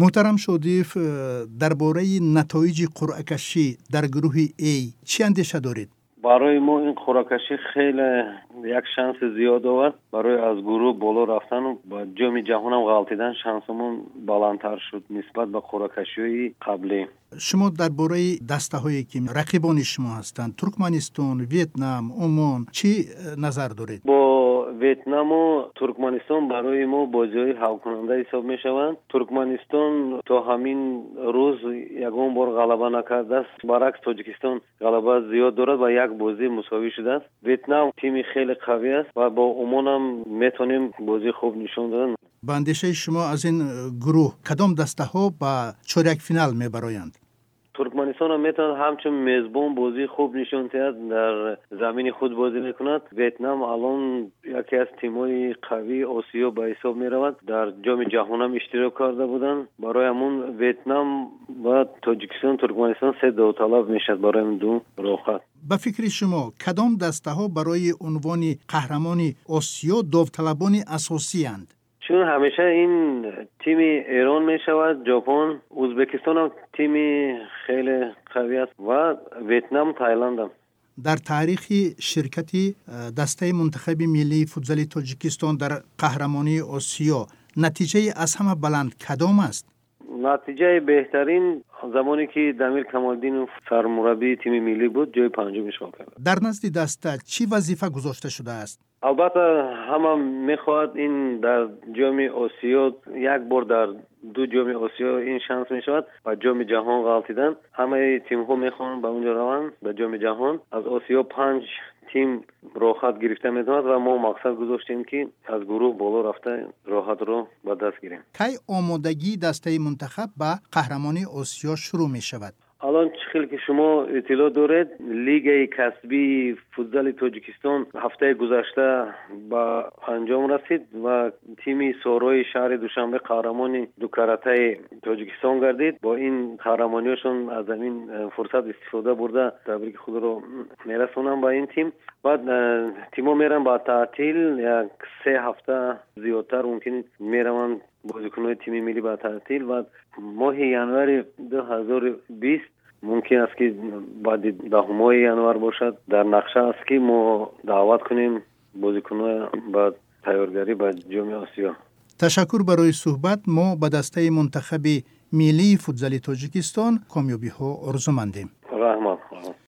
муҳтарам шодиев э, дар бораи натоиҷи қуръакашӣ дар гурӯҳи а чӣ андеша доред барои мо ин қуръакашӣ хеле як шанси зиёд овард барои аз гурӯҳ боло рафтану ба ҷоми ҷаҳонам ғалтидан шансамон баландтар шуд нисбат ба қуръакашиҳои қаблӣ. Шумо дар бораи дастаҳое ки рақибони шумо ҳастанд туркманистон ветнам умон чӣ э, назар доред? Бо ветнаму туркманистон барои мо бозиҳои ҳалкунанда ҳисоб мешаванд. Туркманистон то ҳамин рӯз ягон бор ғалаба накардааст. Баръакс тоҷикистон ғалаба зиёд дорад ва як бозӣ мусовӣ шудааст. Ветнам тими хеле қавӣ аст ва бо омонам метавонем бозии хуб нишон додан ба андешаи шумо аз ин гурӯҳ кадом дастаҳо ба чорякфинал мебароянд? ترکمنستان هم می‌تواند همچون میزبان بازی خوب نشان دهد در زمین خود بازی می‌کند. ویتنام الان یکی از تیمای قوی آسیا به حساب می‌رود. در جام جهان هم اشتراک کرده بودند برای همون ویتنام و تاجیکستان ترکمنستان سه داوطلب می‌شد برای دو راحت. به فکر شما کدام دسته ها برای عنوان قهرمان آسیا داوطلبان اساسی اند؟ چون همیشه این تیم ایران می شود ژاپن ازبکستان هم تیم خیلی قوی است و ویتنام تایلند هم. در تاریخ شرکت دسته منتخب ملی فوتزال تاجیکستان در قهرمانی آسیا نتیجه از همه بلند کدام است؟ натиҷаи беҳтарин замоне ки дамир камолиддинов сармураббии тими миллӣ буд ҷои панҷум ишғол кард дар назди даста чӣ вазифа гузошта шудааст? Албатта ҳама мехоҳад ин дар ҷоми осиё як бор дар ду ҷоми осиё ин шанс мешавад ба ҷоми ҷаҳон ғалтидан ҳамаи тимҳо мехоҳанд ба унҷо раванд ба ҷоми ҷаҳон. Аз осиё панҷ тим роҳхат гирифта метавонад ва мо мақсад гузоштем ки аз гурӯҳ боло рафта کی آمادگی دسته منتخب به قهرمانی آسیا شروع می شود الان خیلی که شما اطلاع دارید لیگ کسبی فوتبال تاجیکستان هفته گذشته با انجام رسید و تیم سوروی شهر دوشنبه قهرمان دو کرته تاجیکستان گردید. با این قهرمانیشون از این فرصت استفاده برده تبریک خود رو میرسونم با این تیم. بعد تیما میرن با تعطیل. یک سه هفته زیادتر ممکن میرون بازیکنهای تیم ملی با تعطیل. و ماه ینوار 2020 ممکن است که بعد دهم ینوار باشد. در نقشه است که ما دعوت کنیم بازیکنها با تیارگری به جام آسیا. تشکر برای صحبت. ما به دسته منتخب ملی فوتزال تاجیکستان کامیابی ها آرزو مندیم